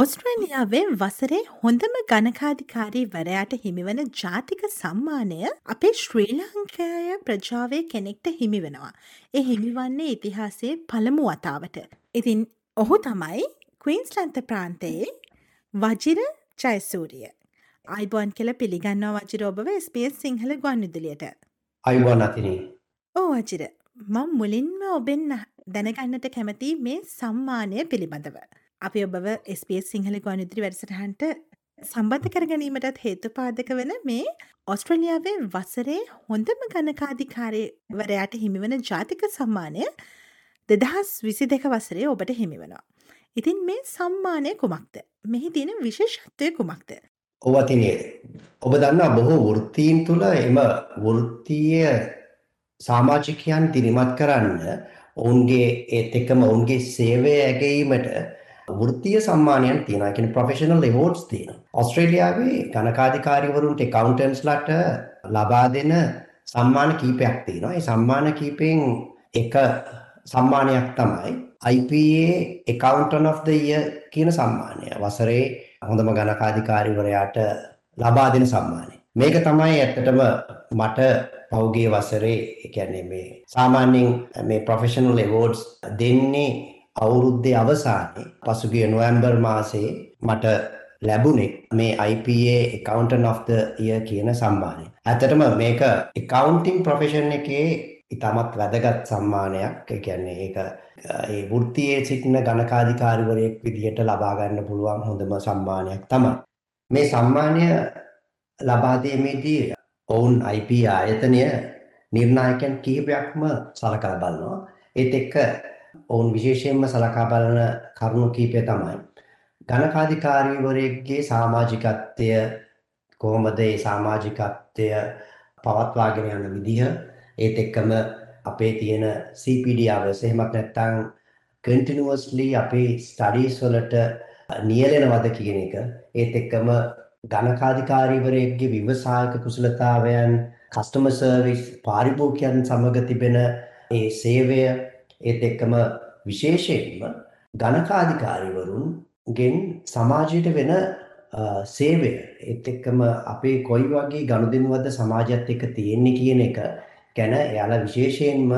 ඕස්ට්‍රේලියාවේ වසරේ හොඳම ගණකාධිකාරී වරයාට හිමිවන ජාතික සම්මානය අපේ ශ්‍රී ලංකාය ප්‍රජාවේ කෙනෙක්ට හිමි වෙනවා. ඒ හිමිවන්නේ ඉතිහාසයේ පළමු වතාවට. ඉතින් ඔහු තමයි කවීන්ස්ලන්ත ප්‍රාන්තයේ වජිර ජයසූරිය. අයිබෝන් කෙල පිළිගන්නවා වජිර ඔබව ස්පේස් සිංහල ගොන්විදුලියට. අයිබෝන් අතිනේ ඕ වජිර මං මුලින්ම ඔබෙන් දැනගන්නට කැමති මේ සම්මානය පිළිබඳව. අපි ඔබව ස්පස් සිංහල ගොනිදිරි වැඩසටහන්ට සම්බන්ධ කර ගැනීමටත් හේතු පාදක වන මේ ඔස්ට්‍රලියාවේ වසරේ හොඳම ගණකාධිකාරයවරයාට හිමිවන ජාතික සම්මානය දෙදහස් විසි දෙක වසරේ ඔබට හිමිවෙනවා. ඉතින් මේ සම්මානය කුමක්ද මෙහි තියෙන විශේෂත්වය කුමක්ද. ඔවතිනේ ඔබ දන්නා බොහෝ වෘත්තීන් තුළ එම වෘත්තීය සාමාජිකයන් තිරිමත් කරන්න ඔවුන්ගේ ඒත් එක්කම ඔවුන්ගේ සේවය ඇගීමට වෘත්තීය සම්මානයන් තියෙනවා. ඒ කියන්නේ ප්‍රොෆෙෂනල් එවෝඩ්ස් තියෙනවා. ඕස්ට්‍රේලියාවේ ගණකාධිකාරීවරුන්ට accountants-ලාට ලබා දෙන සම්මාන කීපයක් තියෙනවා. ඒ සම්මාන කීපෙන් එක සම්මානයක් තමයි IPA Accountant of the Year කියන සම්මානය. වසරේ හොඳම ගණකාධිකාරීවරයාට ලබා දෙන සම්මානය. මේක තමයි ඇත්තටම මට පෞගේ වසරේ ඒ කියන්නේ මේ සාමාන්‍යයෙන් මේ ප්‍රොෆෙෂනල් එවෝඩ්ස් දෙන්නේ අවුරුද්දේ අවසානයේ පසුගිය නොවැම්බර් මාසයේ මට ලැබුණේ මේ IPA Accountant of the Year කියන සම්මානය. ඇත්තටම මේක accounting profession එකේ ඉතාමත් වැදගත් සම්මානයක්. ඒ කියන්නේ ඒක ඒ වෘත්තියේ සිටින ගණකාධිකාරිවරයෙක් විදිහට ලබා ගන්න පුළුවන් හොඳම සම්මානයක් තමයි. මේ සම්මානය ලබා දීමේදී ඔවුන් IPA ආයතනය නිර්ණායකයන් කිහිපයක්ම සලකලා බලනවා. ඒත් එක්ක ඔවුන් විශේෂයෙන්ම සලකා බලන කරුණු කීපය තමයි. ගණකාධිකාරීවරයෙක්ගේ සමාජිකත්වය කොහොමද? ඒ සමාජිකත්වය පවත්වාගෙන යන විදිහ. ඒත් එක්කම අපේ තියෙන CPD hours එහෙමත් නැත්නම් continuously අපේ studies වලට නියැලෙනවද කියන එක. ඒත් එක්කම ගණකාධිකාරීවරයෙක්ගේ විවසායක කුසලතාවයන් කස්ටමර් සර්විස් පාරිභෝගිකයන් සමග තිබෙන ඒ සේවය ඒත් එක්කම විශේෂයෙන්ම ගණකාධිකාරිවරුන්ගෙන් සමාජයට වෙන සේවය ඒත් එක්කම අපේ කොයි වගේ ගනුදෙනුවද සමාජයත් එක්ක තියෙන්නේ කියන එක ගැන එයාලා විශේෂයෙන්ම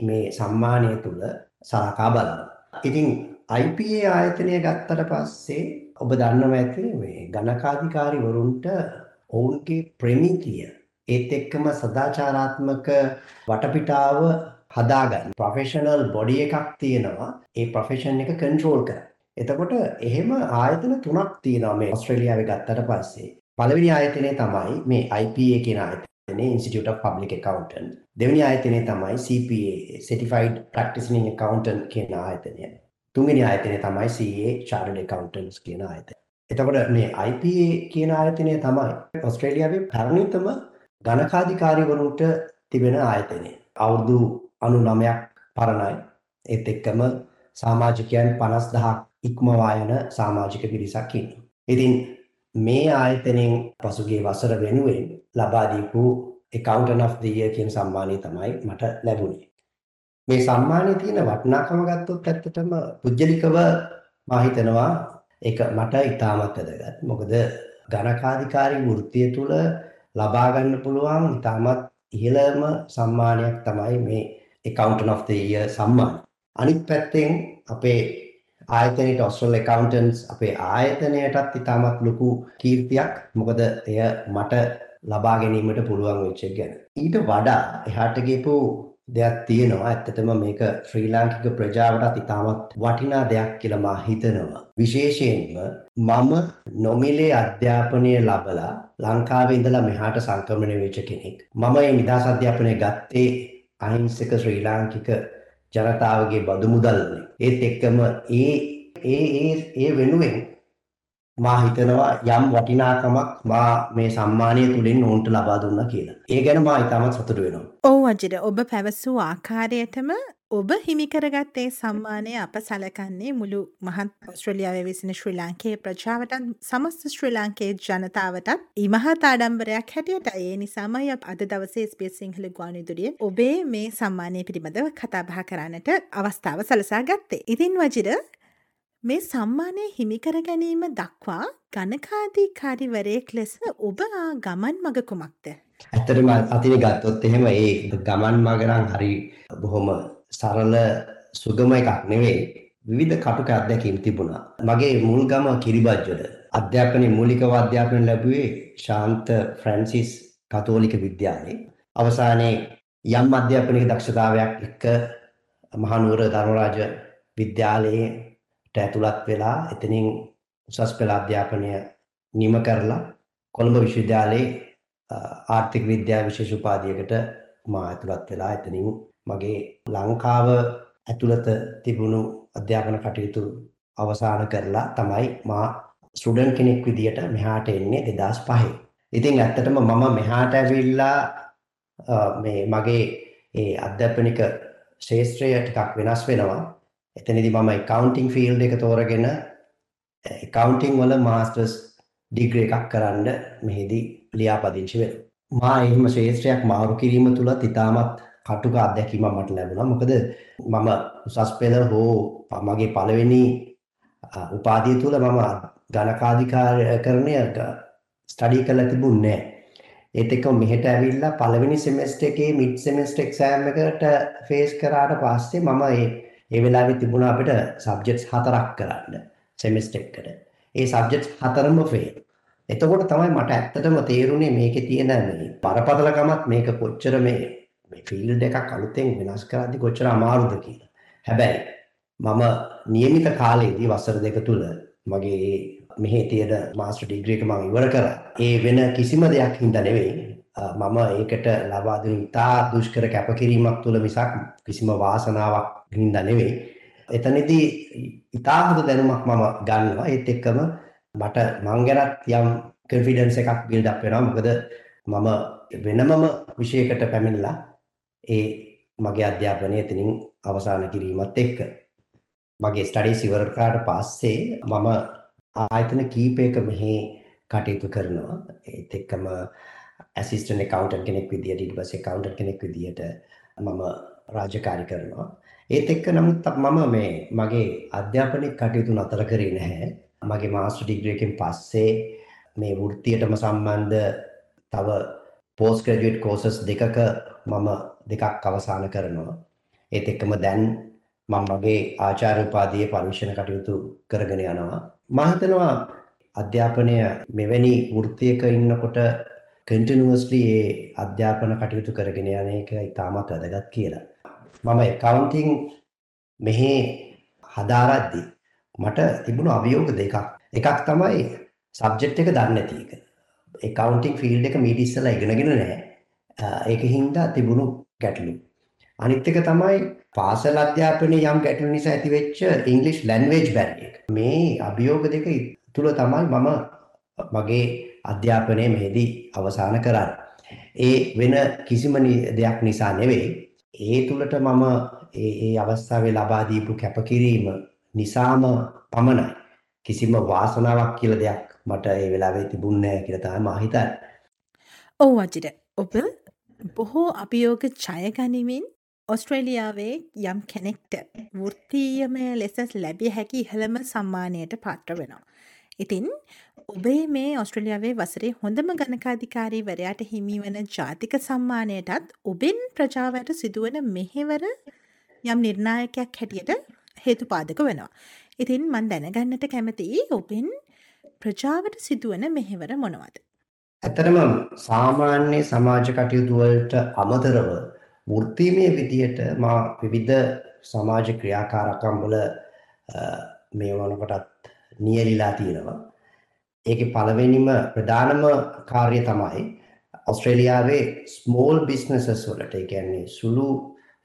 මේ සම්මානය තුල සලකා බලනවා. ඉතින් IPA ආයතනය ගත්තට පස්සේ ඔබ දන්නවා ඇති මේ ගණකාධිකාරිවරුන්ට ඔවුන්ගේ ප්‍රමිතිය ඒත් එක්කම සදාචාරාත්මක වටපිටාව හදාගන්න ප්‍රොෆෙෂනල් බොඩි එකක් තියෙනවා ඒ ප්‍රොෆෙෂන් එක කන්ට්‍රෝල් කරන්න. එතකොට එහෙම ආයතන තුනක් තියෙනවා මේ ඕස්ට්‍රේලියාවේ ගත්තට පස්සේ. පළවෙනි ආයතනය තමයි මේ IPA කියන ආයතනය Institute of Public Accountant. දෙවෙනි ආයතනය තමයි CPA Certified Practicing Accountant කියන ආයතනය. තුන්වෙනි ආයතනය තමයි CA Chartered Accountants කියන ආයතනය. එතකොට මේ IPA කියන ආයතනය තමයි ඕස්ට්‍රේලියාවේ පැරණිතම ගණකාධිකාරීවරුන්ට තිබෙන ආයතනය. අවුරුදු අනු නමයක් පරණයි. ඒත් එක්කම සාමාජිකයන් පනස් දහක් ඉක්මවා යන සාමාජික පිරිසක් ඉන්නවා. ඉතින් මේ ආයතනයෙන් පසුගිය වසර වෙනුවෙන් ලබා දීපු accountant of the year කියන සම්මානය තමයි මට ලැබුණේ. මේ සම්මානයේ තියෙන වටිනාකම ගත්තොත් ඇත්තටම පුජ්‍යලිකව මා හිතනවා ඒක මට ඉතාමත් වැදගත්. මොකද ගණකාධිකාරී වෘත්තිය තුල ලබා ගන්න පුළුවන් ඉතාමත් ඉහළම සම්මානයක් තමයි මේ accountant of the year සම්මාන. අනිත් පැත්තෙන් අපේ ආයතනයේ Australian accountants අපේ ආයතනයටත් ඉතාමත් ලොකු කීර්තියක්. මොකද එය මට ලබා ගැනීමට පුළුවන් වෙච්ච එක ගැන. ඊට වඩා එහාට ගියපු දෙයක් තියෙනවා. ඇත්තටම මේක ශ්‍රී ලාංකික ප්‍රජාවටත් ඉතාමත් වටිනා දෙයක් කියලා මා හිතනවා. විශේෂයෙන්ම මම නොමිලේ අධ්‍යාපනය ලබලා ලංකාවේ ඉඳලා මෙහාට සංක්‍රමණය වෙච්ච කෙනෙක්. මම මේ නිදහස් අධ්‍යාපනය ගත්තේ අහිංසක ශ්‍රී ලාංකික ජනතාවගේ බදු මුදල්නේ. ඒත් එක්කම ඒ ඒ ඒ ඒ වෙනුවෙන් මා හිතනවා යම් වටිනාකමක් මා මේ සම්මානය තුළින් ඔවුන්ට ලබා දුන්නා කියලා. ඒ ගැන මා ඉතාමත් සතුටු වෙනවා. ඔව් අජිර ඔබ පැවසූ ආකාරයටම ඔබ හිමිකරගත් ඒ සම්මානය අප සලකන්නේ මුළු මහත් ඔස්ට්‍රලියාවේ විසින ශ්‍රී ලාංකයේ ප්‍රජාවටත් සමස්ත ශ්‍රී ලාංකයේ ජනතාවටත් ඉමහත් ආඩම්බරයක් හැටියට ඒ නිසාමයි අද දවසේ ස්පේස් සිංහල ගුවන්විදුලිය ඔබේ මේ සම්මානය පිළිබඳව කතාබහ කරන්නට අවස්ථාව සලසා ගත්තේ. ඉතින් වජිර මේ සම්මානය හිමිකර ගැනීම දක්වා ගණකාධීකාරිවරයෙක් ලෙස ඔබ ආ ගමන් මග කුමක්ද? ඇත්තටම අතින් ගත්තොත් එහෙම ඒ ගමන් මග නම් හරි බොහොම සරල සුගම එකක් නෙවෙයි. විවිධ කටුක අත්දැකීම් තිබුණා. මගේ මුල් ගම කිරිබත්ජොඩ. අධ්‍යාපනයේ මූලිකව අධ්‍යාපනය ලැබුවේ ශාන්ත ෆ්‍රැන්සිස් කතෝලික විද්‍යාලයේ. අවසානයේ යම් අධ්‍යාපනික දක්ෂතාවයක් එක්ක මහනුවර ධර්මරාජ විද්‍යාලයට ඇතුළත් වෙලා එතනින් උසස් පෙළ අධ්‍යාපනය නිම කරලා කොළඹ විශ්වවිද්‍යාලයේ ආර්ථික විද්‍යාව විශේෂ උපාධියකට මා ඇතුළත් වෙලා එතනින් මගේ ලංකාව ඇතුළත තිබුණු අධ්‍යාපන කටයුතු අවසන් කරලා තමයි මා ස්ටුඩන්ට් කෙනෙක් විදියට මෙහාට එන්නේ 2005. ඉතින් ඇත්තටම මම මෙහාට ඇවිල්ලා මේ මගේ ඒ අධ්‍යාපනික ශේෂ්ත්‍රය ටිකක් වෙනස් වෙනවා. එතනදී මම accounting field එක තෝරගෙන accounting වල masters degree එකක් කරන්න මෙහිදී ලියාපදිංචි වෙනවා. මා එහෙම ශේෂ්ත්‍රයක් මාරු කිරීම තුලත් ඉතාමත් කටුක අත්දැකීමක් මට ලැබුණා. මොකද මම උසස් පෙළ හෝ මගේ පළවෙනි උපාධිය තුල මම ගණකාධිකාරණය ස්ටඩි කරලා තිබුණේ නැහැ. ඒත් එක්කම මෙහෙට ඇවිල්ලා පළවෙනි සෙමෙස්ටර් එකේ මිඩ් සෙමෙස්ටර් එක්සෑම් එකට ෆේස් කරාට පස්සේ මම ඒ ඒ වෙලාවේ තිබුණා අපිට සබ්ජෙක්ට්ස් හතරක් කරන්න සෙමෙස්ටර් එකට. ඒ සබ්ජෙක්ට්ස් හතරම ෆේල්. එතකොට තමයි මට ඇත්තටම තේරුනේ මේකේ තියෙන මේ බරපතලකමත් මේක කොච්චර මේ මේ ෆීල්ඩ් එකක් අලුතෙන් වෙනස් කරද්දි කොච්චර අමාරුද කියලා. හැබැයි මම નિયમિત කාලයේදී වසර දෙක තුල මගේ මෙහි තියෙන මාස්ටර් ඩිග්‍රී එක මම ඉවර කරා. ඒ වෙන කිසිම දෙයක් හින්දා නෙවෙයි. මම ඒකට ලබා දුන් ඉතා දුෂ්කර කැපකිරීමක් තුළ මිසක් කිසිම වාසනාවක් හින්දා නෙවෙයි. එතනදී ඉතා හොඳ දැනුමක් මම ගන්නවා. ඒත් එක්කම මට මං ගැනත් යම් කොන්ෆිඩන්ස් එකක් බිල්ඩ් අප් වෙනවා. මොකද මම වෙනමම විෂයකට පැමිණලා ඒ මගේ අධ්‍යාපනය එතනින් අවසන් කිරීමත් එක්ක මගේ ස්ටඩීස් ඉවර කරාට පස්සේ මම ආයතන කීපයක මෙහි කටයුතු කරනවා. ඒත් එක්කම ඇසිස්ටන්ට් ඇකවුන්ටන්ට් කෙනෙක් විදියට ඊට පස්සේ ඇකවුන්ටන්ට් කෙනෙක් විදියට මම රාජකාරී කරනවා. ඒත් එක්ක නමුත් මම මේ මගේ අධ්‍යාපනික කටයුතු නතර කරේ නැහැ. මගේ මාස්ටර් ඩිග්‍රී එකෙන් පස්සේ මේ වෘත්තියටම සම්බන්ධ තව පෝස්ට් ග්‍රැජුවේට් කෝසස් දෙකක මම දෙකක් අවසන් කරනවා. ඒත් එක්කම දැන් මම මගේ ආචාර්ය උපාධියේ පරිශන කටයුතු කරගෙන යනවා. මම හිතනවා අධ්‍යාපනය මෙවැනි වෘත්තියක ඉන්නකොට කන්ටිනියස්ලි ඒ අධ්‍යාපන කටයුතු කරගෙන යන එක ඉතාමත් වැදගත් කියලා. මම accounting මෙහි හදාරද්දී මට තිබුණු අභියෝග දෙකක්. එකක් තමයි සබ්ජෙක්ට් එක දන්නේ නැති එක. accounting field එක මීට ඉස්සෙල්ලා ඉගෙනගෙන නැහැ. ඒක හින්දා තිබුණු ගැටලු. අනිත් එක තමයි පාසල් අධ්‍යාපනයේ යම් ගැටලු නිසා ඇතිවෙච්ච ඉංග්‍රීසි ලැන්ග්වේජ් බැරියර්. මේ අභියෝග දෙක තුල තමයි මම මගේ අධ්‍යාපනය මෙහිදී අවසන් කරන්නේ. ඒ වෙන කිසිම දෙයක් නිසා නෙවෙයි. ඒ තුලට මම ඒ ඒ අවස්ථාවේ ලබා දීපු කැපකිරීම නිසාම පමණයි. කිසිම වාසනාවක් කියලා දෙයක් මට ඒ වෙලාවේ තිබුණේ නැහැ කියලා තමයි මම හිතන්නේ. ඔව් අජිත. ඔබ බොහෝ අභියෝග ජය ගනිමින් ඔස්ට්‍රේලියාවේ යම් කෙනෙක්ට වෘත්තීයමය ලෙස ලැබිය හැකි ඉහළම සම්මානයට පාත්‍ර වෙනවා. ඉතින් ඔබේ මේ ඔස්ට්‍රලියාවේ වසරේ හොඳම ගණකාධිකාරී වරයාට හිමිවන ජාතික සම්මානයටත් ඔබෙන් ප්‍රජාවට සිදුවන මෙහෙවර යම් නිර්ණායකයක් හැටියට හේතුපාදක වෙනවා. ඉතින් මන් දැනගන්නට කැමතියි ඔබෙන් ප්‍රජාවට සිදුවන මෙහෙවර මොනවද. ඇතරම සාමාන්‍ය සමාජ කටයුතුවලට අමතරව වෘත්තීමය විදියට මා විවිධ සමාජ ක්‍රියාකාරකම් වල මේ වනකොටත් නියැලිලා තියෙනවා. ඒකේ පළවෙනිම ප්‍රධානම කාර්යය තමයි ඔස්ට්‍රේලියාවේ ස්මෝල් බිස්නසස් වලට ඒ කියන්නේ සුළු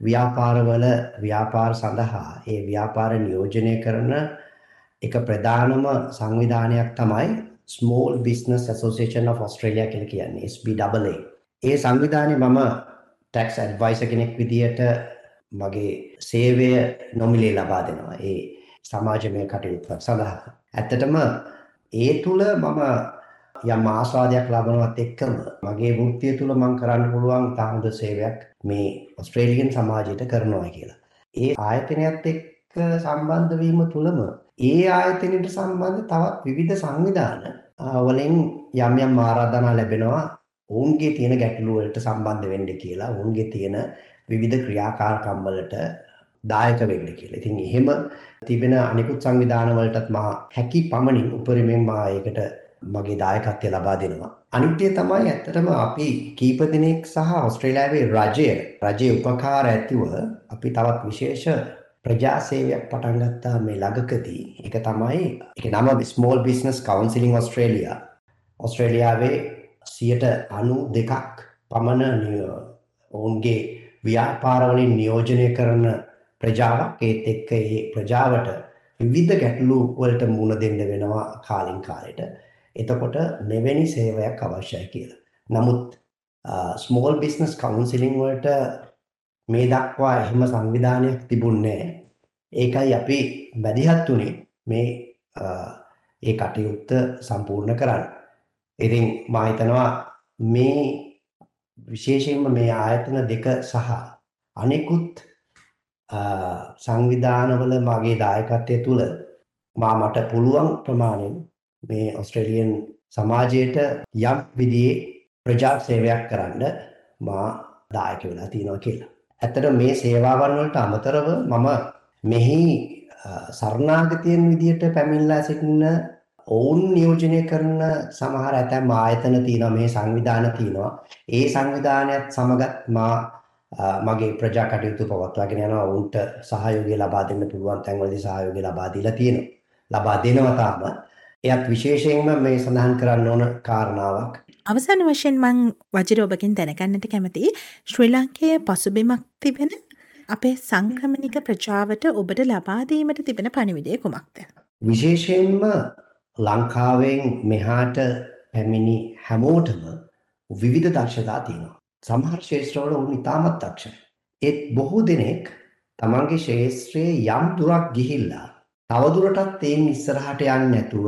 ව්‍යාපාරවල ව්‍යාපාර සඳහා ඒ ව්‍යාපාර නියෝජනය කරන එක ප්‍රධානම සංවිධානයක් තමයි Small Business Association of Australia කියලා කියන්නේ SBAA. ඒ සංවිධානයේ මම ටැක්ස් ඇඩ්වයිස කෙනෙක් විදියට මගේ සේවය නොමිලේ ලබා දෙනවා ඒ සමාජමය කටයුත්තක් සඳහා. ඇත්තටම ඒ තුළ මම යම් ආස්වාදයක් ලබනවත් එක්කම මගේ වෘත්තිය තුළ මං කරන්න පුළුවන් තාහොඳ සේවයක් මේ ඔස්ට්‍රේලියන් සමාජයට කරනවා කියලා. ඒ ආයතනයත් එක්ක සම්බන්ධ වීම තුළම ඒ ආයතනයට සම්බන්ධ තවත් විවිධ සංවිධාන වලින් යම් යම් ආරාධනා ලැබෙනවා ඔවුන්ගේ තියෙන ගැටලු වලට සම්බන්ධ වෙන්න කියලා ඔවුන්ගේ තියෙන විවිධ ක්‍රියාකාරකම් වලට දායක වෙන්න කියලා. ඉතින් එහෙම තිබෙන අනිකුත් සංවිධාන වලටත් මා හැකි පමණින් උපරිමයෙන් මා ඒකට මගේ දායකත්වය ලබා දෙනවා. අනිත් තමයි ඇත්තටම අපි කීප දිනක් සහ ඕස්ට්‍රේලියාවේ රජය රජයේ උපකාර ඇතිව අපි තවත් විශේෂ ප්‍රජා සේවයක් පටන් ගත්තා මේ ළඟකදී. ඒක තමයි ඒක නම Small Business Counseling Australia. ඕස්ට්‍රේලියාවේ 92ක් පමණ ඔවුන්ගේ ව්‍යාපාරවලින් නියෝජනය කරන ප්‍රජාවක් ඒත් එක්ක ඒ ප්‍රජාවට විවිධ ගැටලු වලට මුහුණ දෙන්න වෙනවා කාලින් කාලෙට. එතකොට මෙවැනි සේවයක් අවශ්‍යයි කියලා. නමුත් ස්මෝල් බිස්නස් කවුන්සිලිං වලට මේ දක්වා එහෙම සංවිධානයක් තිබුණේ ඒකයි අපි බැදිහත් උනේ මේ ඒ කටයුත්ත සම්පූර්ණ කරන්න. ඉතින් මා හිතනවා මේ විශේෂයෙන්ම මේ ආයතන දෙක සහ අනෙකුත් සංවිධානවල මගේ දායකත්වය තුළ මා මට පුළුවන් ප්‍රමාණයෙන් මේ ඔස්ට්‍රේලියන් සමාජයට යම් විදිහේ ප්‍රජා සේවයක් කරන්න මා දායක වෙලා තියෙනවා කියලා. ඇත්තට මේ සේවාවන් වලට අමතරව මම මෙහි සරණාගතයන් විදියට පැමිණලා සිටින ඔවුන් නියෝජනය කරන සමහර ඇතැම් ආයතන තියෙනවා මේ සංවිධාන තියෙනවා. ඒ සංවිධානයත් සමගත් මා මගේ ප්‍රජා කටයුතු පවත්වාගෙන යනවා ඔවුන්ට සහයෝගය ලබා දෙන්න පුළුවන් තැන්වලදී සහයෝගය ලබා දීලා තියෙනවා. ලබා දෙනවා තාම. එයත් විශේෂයෙන්ම මේ සඳහන් කරන්න ඕන කාරණාවක්. අවසාන වශයෙන් මං වජිර ඔබකින් දැනගන්නට කැමති ශ්‍රී ලංකයේ පසුබිමක් තිබෙන අපේ සංක්‍රමණික ප්‍රජාවට ඔබට ලබාදීමට තිබෙන පණිවිඩය කුමක්ද. විශේෂයෙන්ම ලංකාවෙන් මෙහාට පැමිණි හැමෝටම විවිධ දක්ෂතා තියෙනවා. සමහර ශේෂත්‍රවල ඔවුන් ඉතාමත් දක්ෂයි. ඒත් බොහෝ දෙනෙක් තමන්ගේ ශේෂත්‍රයේ යම් දුරක් ගිහිල්ලා තවදුරටත් ඒන් ඉස්සරහට යන්නේ නැතුව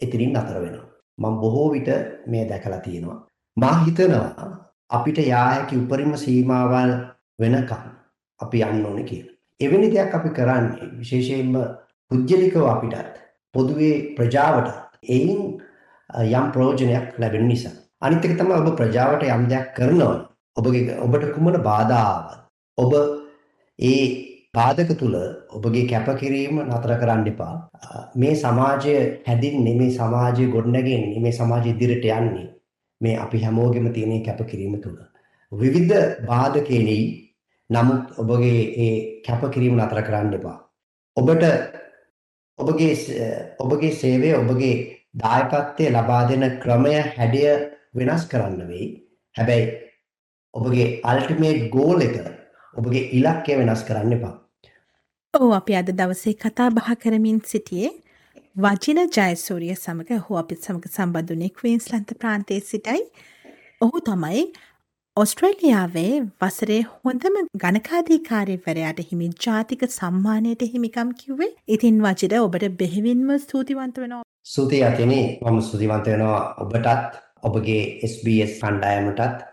එතනින් නතර වෙනවා. මම බොහෝ විට මේ දැකලා තියෙනවා. මා හිතනවා අපිට යා හැකි උපරිම සීමාවල් වෙනකම් අපි යන්න ඕනේ කියලා. එවැනි දෙයක් අපි කරන්නේ විශේෂයෙන්ම පුද්ගලිකව අපිටත් පොදුවේ ප්‍රජාවට එයින් යම් ප්‍රයෝජනයක් ලැබෙන නිසා. අනිත් එක තමයි ඔබ ප්‍රජාවට යම් දෙයක් කරනවා ඔබගේ ඔබට කුමන බාධාවක් ඔබ ඒ පාදක තුල ඔබගේ කැපකිරීම නතර කරන්න එපා. මේ සමාජය හැදින්නේ මේ සමාජය ගොඩනැගෙන්නේ මේ සමාජය ඉදිරියට යන්නේ මේ අපි හැමෝගෙම තියෙන කැපකිරීම තුල. විවිධ බාධකෙලි නමුත් ඔබගේ ඒ කැපකිරීම නතර කරන්න එපා. ඔබට ඔබගේ ඔබගේ සේවය ඔබගේ දායකත්වය ලබා දෙන ක්‍රමය හැඩය වෙනස් කරන්න වෙයි. හැබැයි ඔබගේ අල්ටිමේට් ගෝල් එක ඔබගේ ඉලක්කය වෙනස් කරන්න එපා. ඕ අපි අද දවසේ කතා බහ කරමින් සිටියේ වජින ජයසූරිය සමඟ ඔහු අපිත් සමඟ සම්බඳුනේ ක්වීන්ස්ලන්ත ප්‍රාන්තයේ සිටයි. ඔහු තමයි ඔස්ට්‍රේලියාවේ වසරේ හොඳම ගණකාධීකාරීවරයාට හිමි ජාතික සම්මානයට හිමිකම් කිව්වේ ඉතින් වජිර ඔබට බෙහිවින්ම ස්තුතිවන්ත වෙනවා. සූතිය අතිනේ මම ස්තුතිවන්ත වෙනවා ඔබටත් ඔබගේ SBS කණ්ඩායමටත්